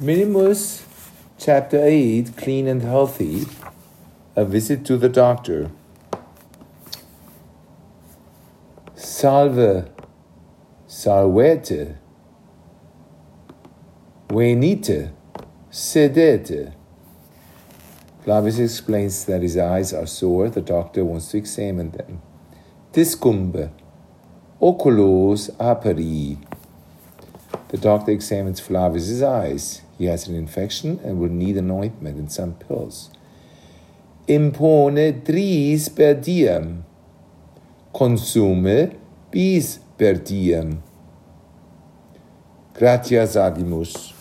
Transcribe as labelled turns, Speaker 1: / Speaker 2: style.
Speaker 1: Minimus, chapter 8, clean and healthy, a visit to the doctor. Salve, salvete, venite, sedete. Flavius explains that his eyes are sore. The doctor wants to examine them. Discumbe, oculos aperi. The doctor examines Flavius's eyes. He has an infection and will need an ointment and some pills. Impone tris per diem. Consume bis per diem. Gratias agimus.